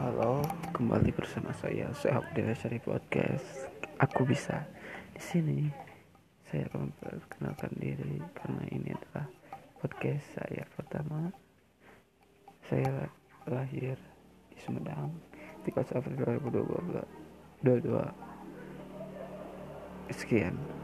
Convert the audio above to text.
Halo, kembali bersama saya Sehat dari Podcast. Aku bisa. Di sini saya akan memperkenalkan diri karena ini adalah podcast saya pertama. Saya lahir di Sumedang 13 April 2022. Sekian.